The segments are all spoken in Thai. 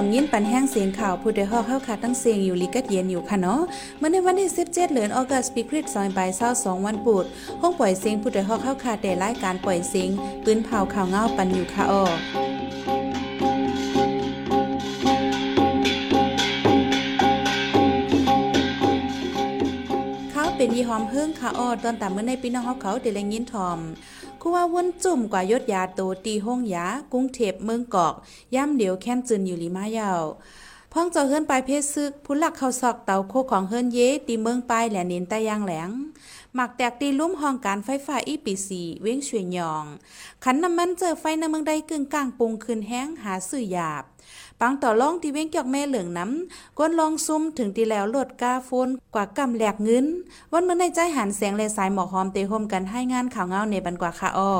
องยินปันแห้งเสียงข่าวผู้ใดฮอกเข้าขาตั้งเสียงอยู่ลิกัดเย็นอยู่ค่ะเนาะเมื่อในวันที่17เดือนออกัสปีคริสต์2522วันปุดห้องปล่อยเสียงผู้ใดฮอกเข้าขาแต่รายการปล่อยเสียงปืนเผาข่าวเงาปันอยู่ค่ะออเขาเป็นยี่หอมเฮิ่งค่ะออตอนตามเมื่อในปีน้องเขาเขาเดลงยินทอม คูว่าวนจุ่มกว่ายศยาโตตีห้องยากุ้งเทพเมืองกอก ย่ำเดียวแค้นจืนอยู่ลีมายาวพ้องเจ้าเฮือนปลายเพศซึกผู้หลักเขาซอกเตาโคของเฮือนเยตีเมืองปลายแหลเน้นตะยางแหลง มักแตกตีลุ่มห้องการไฟฟ้าอีปีสีเว้งช่วยยอง ขันน้ำมันเจอไฟในเมืองใดกึ่งกลางปุงคืนแห้งหาสื่อหยาบ ปังต่อล่องที่เว้งเกี่ยวแม่เหลืองน้ำก้นลองซุ่มถึงตีแล้วลดกาโฟนกว่ากำแหลกเงิน วันเมื่อในใจหันแสงเลสายหมอกหอมเตะโฮมกันให้งานข่าวเงาในบันกว่าค่ะอ้อ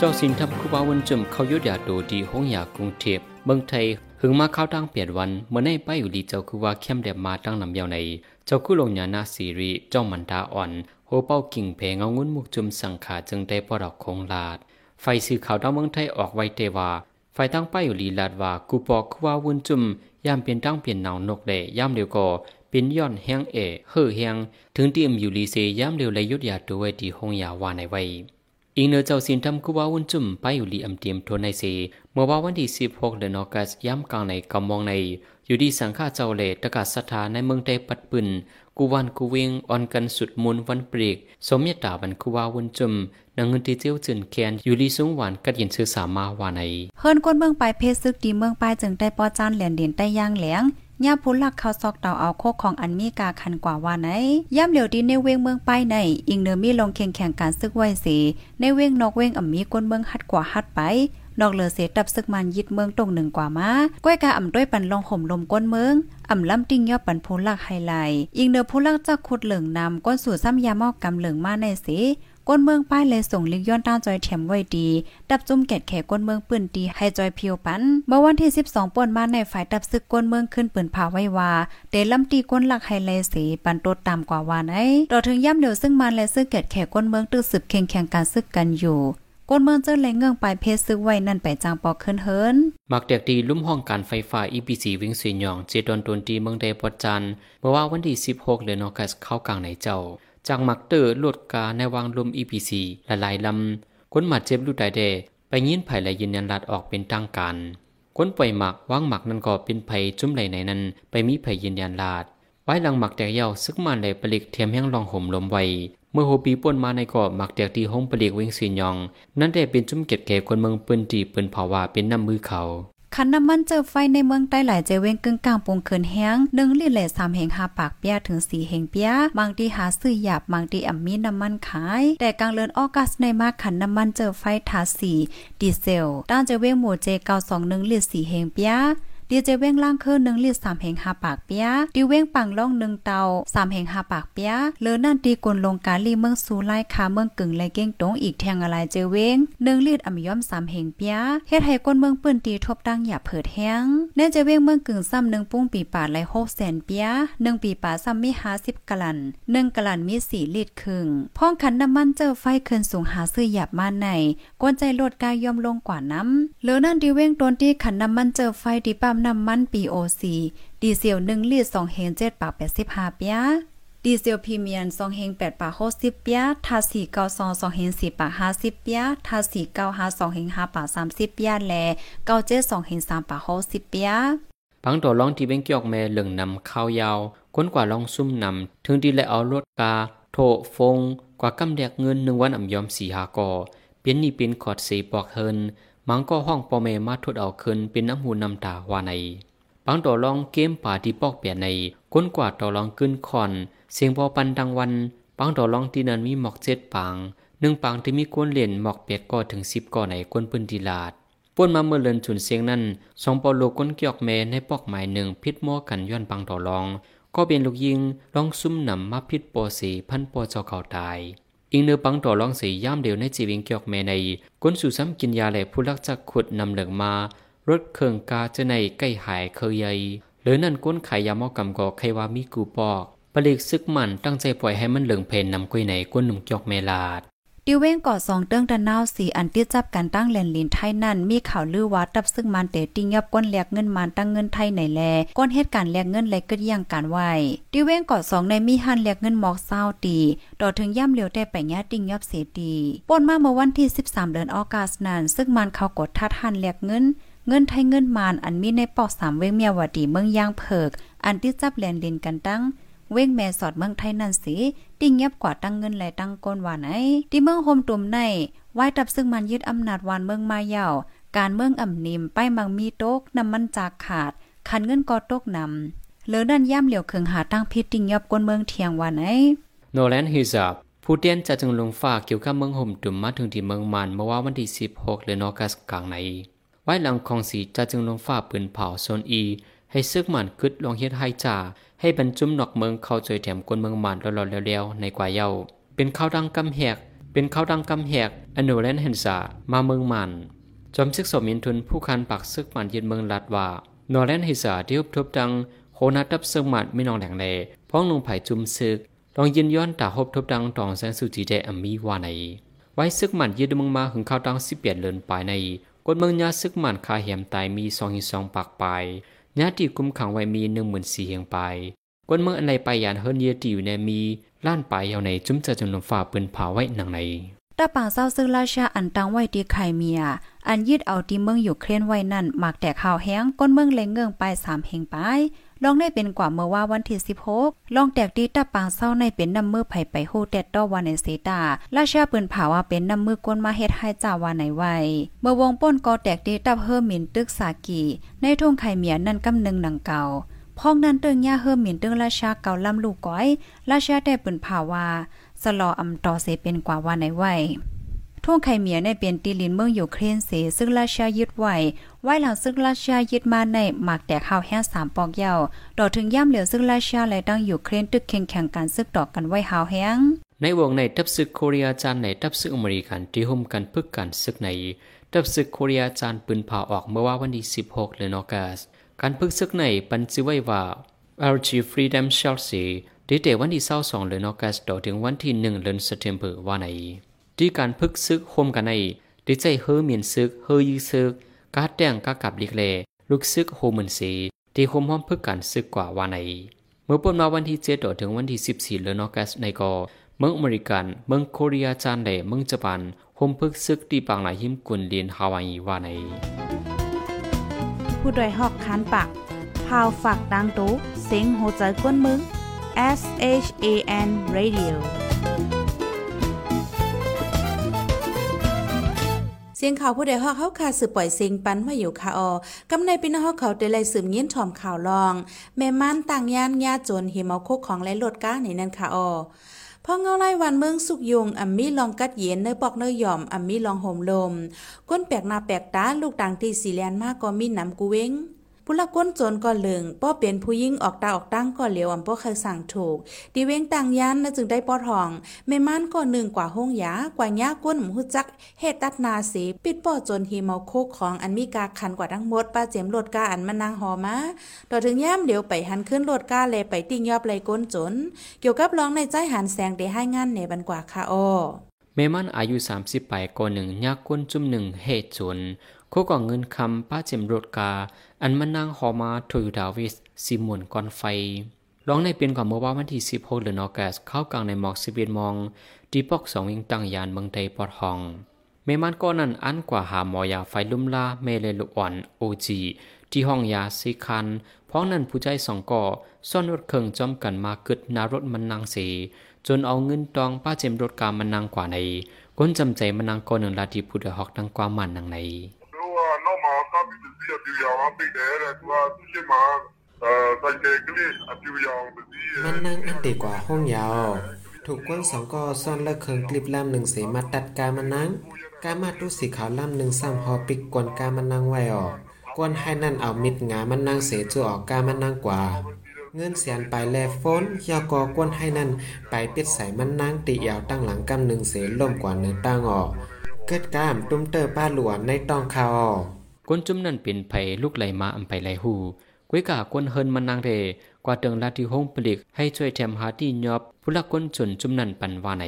เจ้าสินทำคูบาวันจุ่มเขายุดยาโดดีห้องยากรุงเทพเมืองไทยหึงมาเข้าตั้งเปลี่ยนวันเมื่อในไปอยู่ดีเจ้าคือว่าเข้มแดบมาตั้งนำยาวใน เจ้าคู่ลงยานาสีรีจ้องมันดาอ่อนโหเป้ากิ่งเพงเอางุ้นมุกจุมสังขาจึงได้ปอดอกคงลาด ไฟสื่อข่าวดาวเมืองไทยออกไว้เตว่าไฟตั้งป้ายอยู่ลีลาดว่ากูปอกคือว่าวุ่นจุ่มยามเปลี่ยนตั้งเปลี่ยนหนาวนกเลยยามเดียวก็เป็นย้อนแห้งเอเฮ่อแห้งถึงที่อมอยู่ลีเซยามเดียวเลยยุดยาตัวไว้ที่ห้องยาวาในไว้ อีกเนอเจ้าสินทำกูว่าวุ่นจุ่มไปอยู่ลีอำเตียมทนในเสเมื่อว่าวันที่ 16 เดือนออกัสย้ำกลางในกำมองใน อยู่ดีสังฆาเจ้าเลตะกัดสถานในเมืองไทยปัดปืนกูวันกูเวงออนกันสุดมุนวันเปรีก สมยตาบันกูวาวุ่นจุ่มนางเงินที่เจียวจืนแคนอยู่ลีสูงหวานกัดยินซื้อสามาวาในเฮิรนก้นเมืองปลายเพชรซึกดีเมืองปลายจึงได้ปอจานเหรียญเด่นได้ย่างแหลง ย่าผู้ลักเขาซอกเต่าเอาโคของอันมีกาคันกว่าว่าไหนย่ำเหลียวดีในเวงเมืองไปในอิงเนอมีลงแข่งแข่งการซึกไว้สีในเวงนอกเวงอ่ำมีก้นเมืองฮัดกว่าฮัดไปนอกเหลือเสียดับซึกมันยิดเมืองตรงหนึ่งกว่ามาก้อยกาอ่ำด้วยปันลองห่มลมก้นเมืองอ่ำลำติ้งยอดปันผู้ลักไฮไลท์อิงเนอผู้ลักจะขุดเหลืองนำก้นสู่ซ้ำยาหมอกกำเหลืองมาในสี ก้นเมืองป้ายเลยส่งลิกย้อนต้านจอยแถมไว้ดี ดับจุ่มแกดแขกก้นเมืองปืนตีให้จอยเพียวปันเมื่อวันที่ 12ป่วนมาในฝ่ายดับซึกก้นเมืองขึ้นปืนผาไว้ว่าเดลำตีก้นหลักไฮไลสีปันโตดตามกว่าว่าไหนต่อถึงย่ำเดียวซึ่งมันและซึกแกดแขกก้นเมืองตื้อสืบเข่งแข่งการซึกกันอยู่ก้นเมืองเจอแรงเงื่องปลายเพชรซึกไว้นั่นไปจางปอกขึ้นเฮิรนมักแดกดีลุ่มห้องการไฟฟ้า EPC วิ่งสวยหยองเจดอนตนตีเมืองใดปอดจันเมื่อว่าวันที่ 16เดือนออกัสเข้ากลางในเจ้า จากมักเตอร์ลดกาในวางลม EPC ละลายลำคนหมัดเจ็บลูกไดเดไปยินไผ่และยืนยันลัดออกเป็นทางการคนปล่อยหมักวางหมักนั่นก็เป็นไผ่จุ่มไหลในนั้น ไปมีไผ่ยืนยันลาด ไว้หลังหมักแตกเยาซึกมันเลยผลิกเทียมแห้งลองห่มลมไว้เมื่อโฮปีป่นมาในเกาะหมักแตกที่ห้องผลิกเวงสียอง นั่นได้เป็นจุ่มเก็ดแก่คนเมืองปืนตีปืนเผาว่าเป็นน้ำมือเขา คันน้ำมันเจอไฟในเมืองใต้หลายเจเวงกึ่งกลางปงเขินแห้งหนึ่งลิตรและสามแห่งหาปากเปียถึงสี่แห่งเปียบางที่หาซื้อหยาบบางที่อ่ำมีน้ำมันขาย แต่กลางเลือนออกัสในมากขันน้ำมันเจอไฟทาสีดีเซลด้านเจเวงหมู่เจเก้าสองหนึ่งลิตรสี่แห่งเปีย ดีเจเว้งล่างเคือหนึ่งลิตรสามแห่งห้าปากเปียดีเว้งปังล่องหนึ่งเตาสามแห่งห้าปากเปียเลือนั่นตีกลลงกาลีเมืองสูไล่คาเมืองกึ่งแลเก้งตงอีกแทงอะไรเจเว้งหนึ่งลิตรอ่ำย่อมสามแห่งเปียเฮ็ดให้ก้นเมืองปืนตีทบดังอย่าเผิดแห้งเน่เจเว้งเมืองกึ่งซ้ำหนึ่งปุ้งปีป่าไลหกแสนเปียหนึ่งปีป่าซ้ำมีห้าสิบกลันหนึ่งกลันมีสี่ลิตรครึ่งพ้องขันน้ำมันเจอไฟเคินสูงหาซื้อหยาบมาในก้นใจโลดกายย่อมลงกว่าน้ำเลือนั่นดีเว้งตนที่ขันน้ำมันเจอไฟดีปั๊มน้ำมันปี OC ดีเซล1ลิตร2เฮน7ปาก85เปียดีเซลพรีเมียม2เฮง8ปาก60เปียทาสี92 2เฮง4ปาก50เปียทาสี95 2เฮง5ปาก30เปียและ97 2เฮง3ปาก60เปียพังตัวลองที่เป็นเกี่ยวกแม่เหลืองนำข้าวยาวก้นกว่าลองซุ่มนำถึงดีและเอารถกา โถฟง กว่ากำแดกเงินหนึ่งวันอ่ำยอมสีหากอเปลี่ยนนี่เป็นขอดสีปอกเฮิน มังก็ห้องปอเมมาทุดเอาคืนเป็นน้ำหูน้ำตาวาในบางต่อลองเกมป่าที่ปอกเปียในก้นกว่าต่อลองขึ้นคอน เสียงพอปันดังวันบางต่อลองที่นั้นมีหมอกเจ็ดปางหนึ่งปางที่มีก้นเหรียญหมอกเปียดก็ถึงสิบก่อในก้นปืนดีลาดป่นมาเมื่อเลินจุนเสียงนั้นสองปอโลก้นเกียกแม่ในปอกหมายหนึ่งพิษมัวกันย้อนบางต่อลอง ก็เป็นลูกยิงลองซุ่มหนำมาพิษปอสีพันปอเจ้าเก่าตาย อิงเนือปังต่อรองสีย่ามเดียวในจีวิงเกียกแม่ในก้นสู่ซ้ำกินยาแหล่ผู้ลักจักขุดนำเหลืองมารถเครื่องกาจะในใกล้หายเคยใหญ่หรือนั่นก้นขายยามอกำกอใครว่ามีกูปอกผลิกซึกมันตั้งใจปล่อยให้มันเหลืองเพนนำกุ้ยไหนก้นหนุ่มเกียกเมลาด ดิเว้งก่อสองเติ้งตะนาวสีอันติดจับกันตั้งแหลนลินไทยนั่นมีข่าวลือว่าตับซึ่งมันเตติ้งยับก้นแลกเงินมันตั้งเงินไทยไหนแลก้นเหตุการณ์แลกเงินไหลกึดย่างการไหวดิเว้งก่อสองในมีหันแลกเงินหมอกเศร้าตีต่อถึงย่ำเหลียวได้ไปญาติ้งยับเสียดีป่นมาเมื่อวันที่ 13 เดือนออกัสนั้นซึ่งมันเขากดทัดหันแลกเงินเงินไทยเงินมานอันมีในปอกสามเว้งเมียวดีเมืองย่างเพิก อันที่จับแลนดินกันตั้ง เว้งแม่สอดเมืองไทยนั่นสิติ่งยับกว่าตั้งเงินไหลตั้งก้นว่าไหนที่เมืองโฮมตุ่มในไว้ตับซึ่งมันยึดอำนาจวานเมืองมาเย่าการเมืองอ่ำนิมไปมังมีโต๊กนำมันจากขาด คันเงินก็ตกนำเหลือนั่นย่ำเหลียวเคืองหาตั้งพิษติ่งยับก้นเมืองเทียงว่าไหนโนแลนฮิซับผู้เตียนจะจึงลงฟ้าเกี่ยวกับเมืองห่มตุ่มมาถึงที่เมืองมันเมื่อว่าวันที่ 16เดือนออกัสกลางในไว้หลังของสีจะจึงลงฟ้าปืนเผาโซนอี ให้ซึกมันกึดลองเฮ็ดให้จ่า ให้บรรจุมนอกเมืองเข้าจอยแถมกวนเมืองมันหลอดๆเร็วๆในกว่าเย้าเป็นข้าวดังกำแหก เป็นข้าวดังกำแหกอโนแลนเฮนซามาเมืองมันจอมซึกสมินทุนผู้คันปักซึกมันยืนเมืองลัดว่านอแลนเฮซาที่อุบทบดังโหนัดตับซึกมันไม่นองแหลงเลพ้องลงไผ่จุมซึกลองยินย้อนตาหบทบดังตองแสนสุจีเดอมีว่าในไว้ซึกมันยืนเมืองมาหึงข้าวดังสิเปียนเลินปลายในกดเมืองยาซึกมันคาเหียมตายมีสองหิสองปากปลาย ญาติกุมขังไว้มีหนึ่งหมื่นสี่เฮียงไปกวนเมืองอันใดไปยานเฮิรนเยติอยู่ในมีล้านไปเอาในจุ้มเจอจนลมฝ่าปืนเผาไว้หนังใน ตาปางเศร้าซึ่งราชาอันตังไว้ที่ไข่เมีย อันยืดเอาที่เมืองอยู่เคลียนไว้นั่นหมากแต่ข่าวแห้งก้นเมืองเล็งเงืองไปสามเฮงไปลองได้เป็นกว่าเมื่อว่าวันที่16ลองแตกดีตาปางเศร้าในเป็นน้ำมือไผ่ไปโฮแตดดอวันในเซตาราชาปืนเผาว่าเป็นน้ำมือกวนมาเฮ็ดให้จ่าวาไหนไวเมื่อวงป้นกอแตกดีตับเฮอหมินตึกสากี ในทุ่งไข่เมียนั่นกำนึงหนังเก่าพ้องนั้นเติงย่าเฮิมหมินเติงราชาเก่าลำลูกก้อยราชาได้ปืนผ่าว่า สลออำต่อเสเป็นกว่าว่าในไว้ท่วงไข่เมียในเป็นตีลินเมืองอยู่เครนเสซึ่งราชายึดไว้ไว้หลังซึ่งราชายึดมาในหมากแต่ข้าวแห้งสามปอกเยาวต่อถึงย่ำเหลือซึ่งราชาและตั้งอยู่เครนตึกแข่งแข่งการซึกต่อกันไว้หาวแห้งในวงในทับซึกโคเรียจานในทับซึกอเมริกันที่ห่มกันพึกกันซึกในทับซึกโคเรียจานปืนผ่าออกเมื่อว่าวันที่16เดือนออกัสการพึกซึกในปันจิไว้ว่า LG Freedom Chelsea ดีเดวันที่22เดือนออกัสต่อถึงวันที่1เดือนสิงหาคมว่าในที่การพึกซึกโฮมกันในดีใจเฮอเมียนซึกเฮอยือซึกกาแตงกากับลิกเลลูกซึกโฮมันซีที่โฮมห้อมพึกกันซึกกว่าว่าในเมื่อปนมาวันที่7ต่อถึงวันที่14เดือนอกัสในก็เมืองอเมริกัน เมืองโคเรียจานเดเมืองญี่ปุ่นโฮมพึกซึกที่ปางหลายหิมกุนเลียนฮาวายว่าในผู้ดยหอกคันปากพาวฝากดังตู้เซ็งโหใจกวนมึง S H A N Radio เสียงข่าวผู้ใดฮอกเขาคาสืบปล่อยเสียงปันมาอยู่คาออกำในปีนฮอกเขาได้ไล่สืบเงี้ยนถอมข่าวลอง แม่มันต่างย่านญาจนเฮมาคกของและลดก้าในนั้นคาออพอเงาไล่วันเมืองสุกยงอัมมีลองกัดเย็นเนยปอกเนยหย่อมอัมมีลองห่มลม ก้นแปลกหน้าแปลกตาลูกต่างที่สีแลนมากก็มีน้ำกูเว้ง ผู้ละก้นโจนก็เหลืองป้อเป็นผู้ยิ่งออกตาออกตั้งก็เหลียวอำป้อเคยสั่งถูก ดีเว้งต่างยันนะจึงได้ป้อทองแม่ม่านก็หนึ่งกว่าห้องยากว่าย่าก้นหมูจักเฮ็ดตัดนาสีปิดป้อจนฮีเมาโคกของอันมีกาคันกว่าทั้งหมดป้าเจมโลดกาอันมานางหอมาต่อถึงย่ามเดี๋ยวไปหันขึ้นโลดกาเลยไปติ้งยอบเลยก้นจนเกี่ยวกับร้องในใจหันแสงได้ให้งานในบันกว่าค่ะอ้อแม่มันอายุ 30ปลายก่อนหนึ่งยากก้นจุ่มหนึ่งเหตุจน คู่ก่อเงินคำป้าเจมรถกา อันมันนางหอมาโทยูดาวิสซิมวนกอนไฟร้องในเป็นก่อนเมื่อว่าวันที่16เดือนออกัสเข้ากลางในหมอกสิบเอ็ดมองดีปอกสองยิงตั้งยานเมืองไทยปอดห้องเมมันก็นั้นอันกว่าหาหมอยาไฟลุ่มลาเมเลลุอ่อนโอจีที่ห้องยาสีคันพ้องนั้นผู้ใจสองก่อซ่อนรถเครื่องจอมกันมากึดนารถมันนางเสจนเอาเงินตองป้าเจมรถกามันนางกว่าในก้นจำใจมันนางก่อนหนึ่งลาดีผู้เดหอกดังกว่ามันนางใน ပြူရောင်ပိတ်တယ်တဲ့သူကသူရှိမှအဲတိုင်တယ်ကလေးအပြူရောင်ပစီมันนั่งอันติกว่าห้องยาวถูกกวนสองก็ซ่อนเลิกเคิงคลิปล่ำหนึ่งเสมาตัดกามานั่งกามาตุสีขาวล่ำหนึ่งซ้ำหอปิกกวนกามานั่งไว้ออกกวนให้นั่นเอามิดงามันนั่งเสจูออกกามันนั่งกว่า เงินเสียนไปแลฟนยากอกวนให้นั่นไปปิดใส่มันนั่งตียาวตั้งหลังกำหนึ่งเสล่มกว่าเนื้อตั้งออก เกิดกามตุ้มเตอป้าหลวนในตองคาออก คนจุมนั่นเป็นไผลูกไหลมาอำไปไหลหูกวยกาคนเฮินมันนางเรกว่าเติงลาที่ห้องปลิกให้ช่วยแถมหาที่ยอบผู้ลักกนชนจุมนั่นปันว่าไหน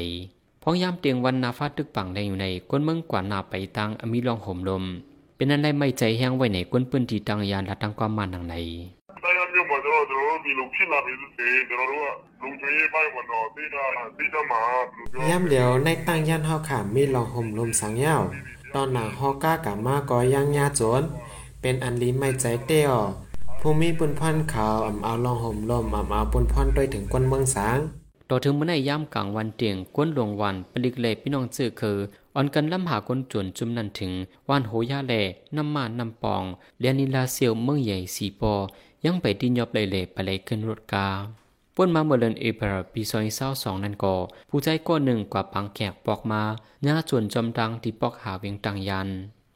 พ้องยามเตียงวันนาฟาตึกปังแดงอยู่ในคนเมืองกว่านาไปตังอมีลองห่มลม เป็นอันไดไม่ใจแห้งไว้ในคนปืนที่ตังยานละตังความมานังไหนได้ยเดียทายวงไปนยามเดียวในตังยานเฮาขามมีลองห่มลมสังเยา ตอนหนังฮอก้ากามาก็ย่างยาโจน เป็นอันลีไม่ใจเตี้ยผู้มีปุนพันขาวอ่ำเอาลองห่มลมอ่ำเอาปุนพันด้วยถึงกวนเมืองสางต่อถึงเมื่อในย่ามกลางวันเตียงก้นหลวงวันปลิกเลพี่น้องจื้อคืออ่อนกันล้ำหาก้นจวนจุ่มนันถึงว่านโหยาแหล่น้ำมานน้ำปองเลียนิลาเซียวเมืองใหญ่สีปอยังไปที่ยอบเลยเลไปเลยขึ้นรถกา ป่นมาเมื่อเดือนเอพรปีซอยเศร้าสองนั่นก็ผู้ใจก้อนหนึ่งกว่าปังแขกปอกมาหน้าจวนจอมดังที่ปอกหาเวียงตังยัน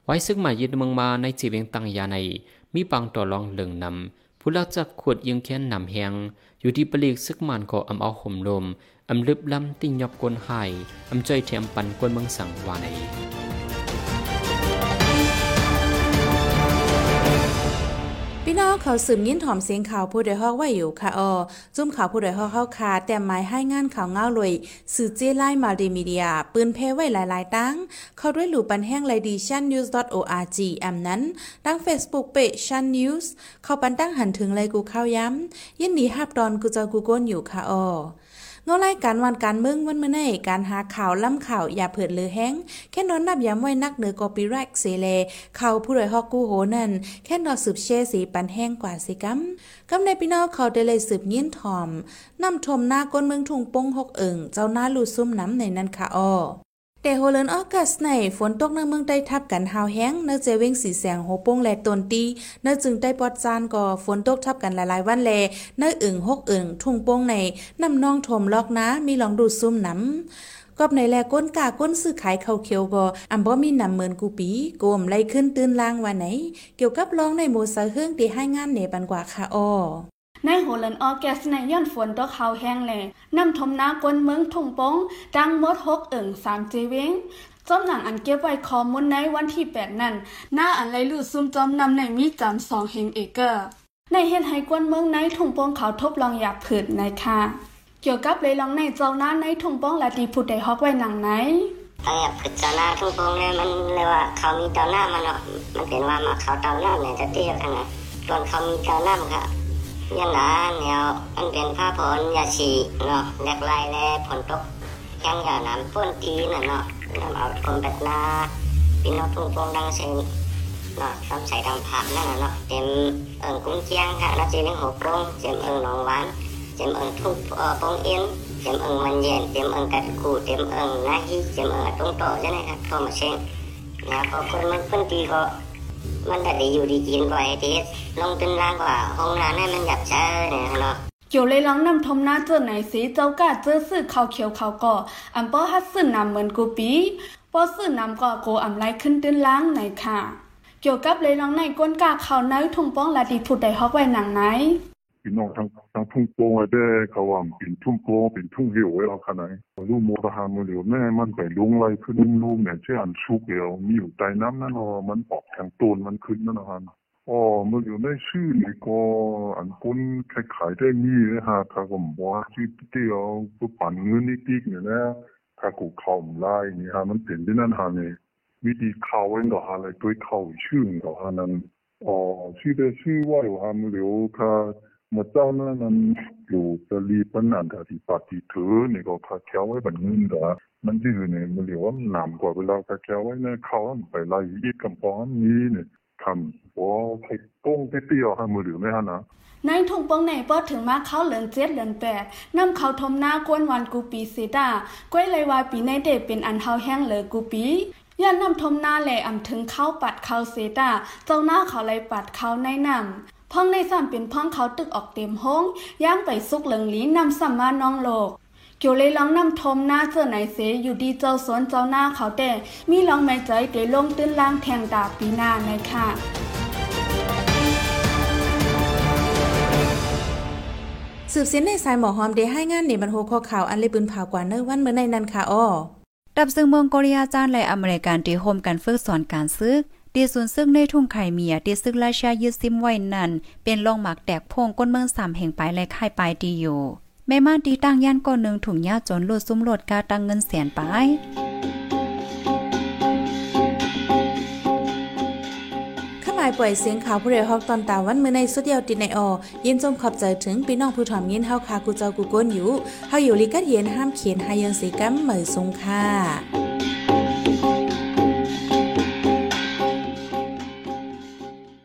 ไว้ซึ่งมายึดเมืองมาในจีเวียงตังยาใน มีปังต่อรองเหลืองนำผู้ลักจับขวดยิงแค้นนำแหงอยู่ที่ปลีกซึกมันก็ออำเอาห่มลมอำลึบลำติ่งยอบกลหายอำใจแถมปันกวนเมืองสังวาในาเขาสืบยินถ่อมเสียงข่าวผู้ใดฮอกไว้อยู่ค่ะออจุ่มข่าวผู้ใดฮอกเข้าคาแต่หมายให้งานข่าวเงาเลยสื่อเจไล่มาดีมีเดีย ปืนเพไว้หลายๆ ตั้ง เข้าด้วยหลู่ปันแห้งไลดีชันนิวส์ .org แอมนั้นดังเฟซบุ๊กเปชันนิวส์เข้าปันตั้งหันถึงเลยกูเข้าย้ำยินดีฮับดอนกูจะกูก้นอยู่ค่ะออ เงารายการวันการเมืองวันเมื่อในการหาข่าวล้ำข่าวอย่าเผิดเลือแห้งแค่นอนนับย้ำไว้นักเหนือกอปีไรกเสเลข่าวผู้ใดฮอกกูโหนั่นแค่นอสืบเชสีปันแห้งกว่าสิกัมกำในพี่น้องเขาได้เลยสืบยินทอมนำทมหน้าก้นเมืองทุงปงหกเอิงเจ้าหน้าลูซุ่มน้ำในนั้นค่ะอ้อ แต่โฮเลนออกัสในฝนตกในเมืองได้ทับกันหาวแห้งเนื้อเจเวงสีแสงโฮโป้งแลตนตีเนื้อจึงได้ปอดจานก็ฝนตกทับกันหลายๆวันแลเนื้ออึ่งหกอึ่งทุ่งโป้งในน้ำนองถมลอกนะมีลองดูดซุ่มน้ำกอบในแลก้นกาก้นซื้อขายข้าวเขียวก็อำบ่มีนำเหมือนกูปีโกมไล่ขึ้นตื่นล่างว่าไหน เกี่ยวกับรองในโมซาเฮืองที่ให้งานเหนบันกว่าค่ะอ้อ ในโฮลันออแกสในย่อนฝนตกเขาแห้งแหล่นำทมนากวนเมืองทุ่งโป้งดังมดหกเอิ่งสามเจเวงจอมหนังอันเก็บไว้คอมูลในวันที่แปดนั่นหน้าอันไรลูดซุ่มจอมนำในมีจำสองเฮงเอเกอร์ ในเฮ็ดให้กวนเมืองในทุ่งโป้งเขาทบลองอยากผืดในค่ะ เกี่ยวกับเลยลองในเจ้าหน้าในทุ่งโป้งและดีผู้ใดฮอกไว้หนังไหนไอ้คือเจ้าหน้าทุ่งโป่งเนี่ยมันเรียว่าเขามีเจ้าหน้ามันเนาะมันเป็นว่ามาเขาเจ้าหน้าเนี่ยจะเตี้ยกันนะส่วนเขามีเจ้าหน้ามันก็ ยันหนาเนี่ยมันเป็นผ้าผลยาฉีเนาะแหลกลายและผลตกแข้งยาน้ำป้นตีน่ะเนาะน้ำเอาคนแบบนาพี่น้องทุ่งโป่งดังเซนเนาะซ้ำใส่ดำผักนั่นน่ะเนาะเต็มเอิงกุ้งเจียงค่ะแล้วจีเลี้ยงหัวโป่งเต็มเอิงหนองหวานเต็มเอิงทุ่งเอ่อโป่งเอ็น tiệm ưng mình diện tiệm ưng cắt cụ tiệm ưng na hi tiệm ưng tung tổ cho này thôi mà xem nhà có คนมันคนตีก็ มันได้อยู่ดีกินกว่าไอทีลงตึนล่างกว่าห้องน้ำให้มันหยับช้าเนี่ยเนาะเกี่ยวเลยลองนำทมหน้าเจอไหนสิเจ้ากาเจอสื่อเขาเขียวเขาก่ออันป้อฮัดซื้อนำเหมือนกูปีปอสื่อนำก่อโกอำไลขึ้นตึ้นล้างไหนค่ะ เกี่ยวกับเลยลองในก้นกาเข้าวในทุ่งป้องลาดีผุดใดฮอกไว้หนังไหน พี่น้องทั้งทั้งทุ่งโป่งไอ้เด้เขาว่าเป็นทุ่งโป่งเป็นทุ่งเหวไว้เราขนาดลูกโมตหามือเหลียวแม่มันไปลุงไรขึ้นลูกเนี่ยเช่นอันชุกเดียวมีอยู่ใต้น้ำนั่นเนาะมันออกทางตูนมันขึ้นนั่นนะฮะอ๋อมือเดียวได้ชื่อนี่ก็อันก้นคล้ายๆได้มีนะฮะถ้าก็บอกว่าชื่อเดียวก็ปั่นเงินนิดๆเนี่ยนะถ้ากูเข้าไล่นี่ฮะมันเป็นที่นั่นฮะเนี่ยวิธีเข้าเองก็หาอะไรด้วยเข้าชื่อก็ฮะนั้นอ๋อชื่อได้ชื่อว่าอยู่ฮะมือเหลียว มาเจ้านั้นมันอยู่จะรีบมันอันที่ปฏิถือนี่ก็คาแก้วไว้บันเงินดามันยื้อเนี่ยมันเรียกว่ามันหนามกว่าเวลาคาแก้วไว้เนี่ยเขาไปไล่อีกกำปองนี้เนี่ยทำว่าไปป้งไปเตี้ยวหามือหรือไม่ฮะนะในถุงปองไหนเปิดถึงมาเขาเหลือนเจ็ดเหลือนแปดนำเขาทมหน้ากวนวันกูปีเซดาก้วยเลยว่าปีในเดเป็นอันเฮาแห้งเลยกูปีย่านนำทมหน้าแหล่อำถึงเข้าปัดเข้าเซดาเจ้าหน้าเขาเลยปัดเข้าในนำ พ่องในซ้ำเป็นพ่องเขาตึกออกเต็มห้องย่างไปซุกเหลืองลีนำซ้ำมาน้องโลกเกี่ยวเลยลองนำทมหน้าเจอไหนเสอยู่ดีเจ้าสวนเจ้าหน้าเขาแต่มีลองไม่ใจเดลงตื้นล่างแทงดาบปีหน้าในค่ะสืบเส้นในสายหมอหอมได้ให้งานในบรรโหข้อข่าวอันเลยปืนผ่ากว่าเนอวันเมื่อในนั้นค่ะอ้อดับซึ่งเมืองโกเรียจานและอเมริกันที่โฮมกันฝึกสอนการซื้อ ตีศูนย์ซึ่งในทุ่งไข่เมียตีซึ่งราชายึดซิมไว้นั่น เป็นลองหมักแตกพงก้นเมืองสามแห่งไปและค่ายปลายดีอยู่แม่มาตีตั้งย่านก้อนหนึ่งถุงยาจนหลุดซุ้มโลดกาตั้งเงินแสนไปข้าหมายปล่อยเสียงข่าวผู้เรียฮอกตอนตาวันเมื่อในสุดเดียวติดในออยินจมขอบใจถึงพี่น้องผู้ถ่อมยินเฮาคากูเจ้ากูก้นอยู่เฮาอยู่ลิกัดเย็นห้ามเขียนหายังสีกัมเหมยทรงค่ะ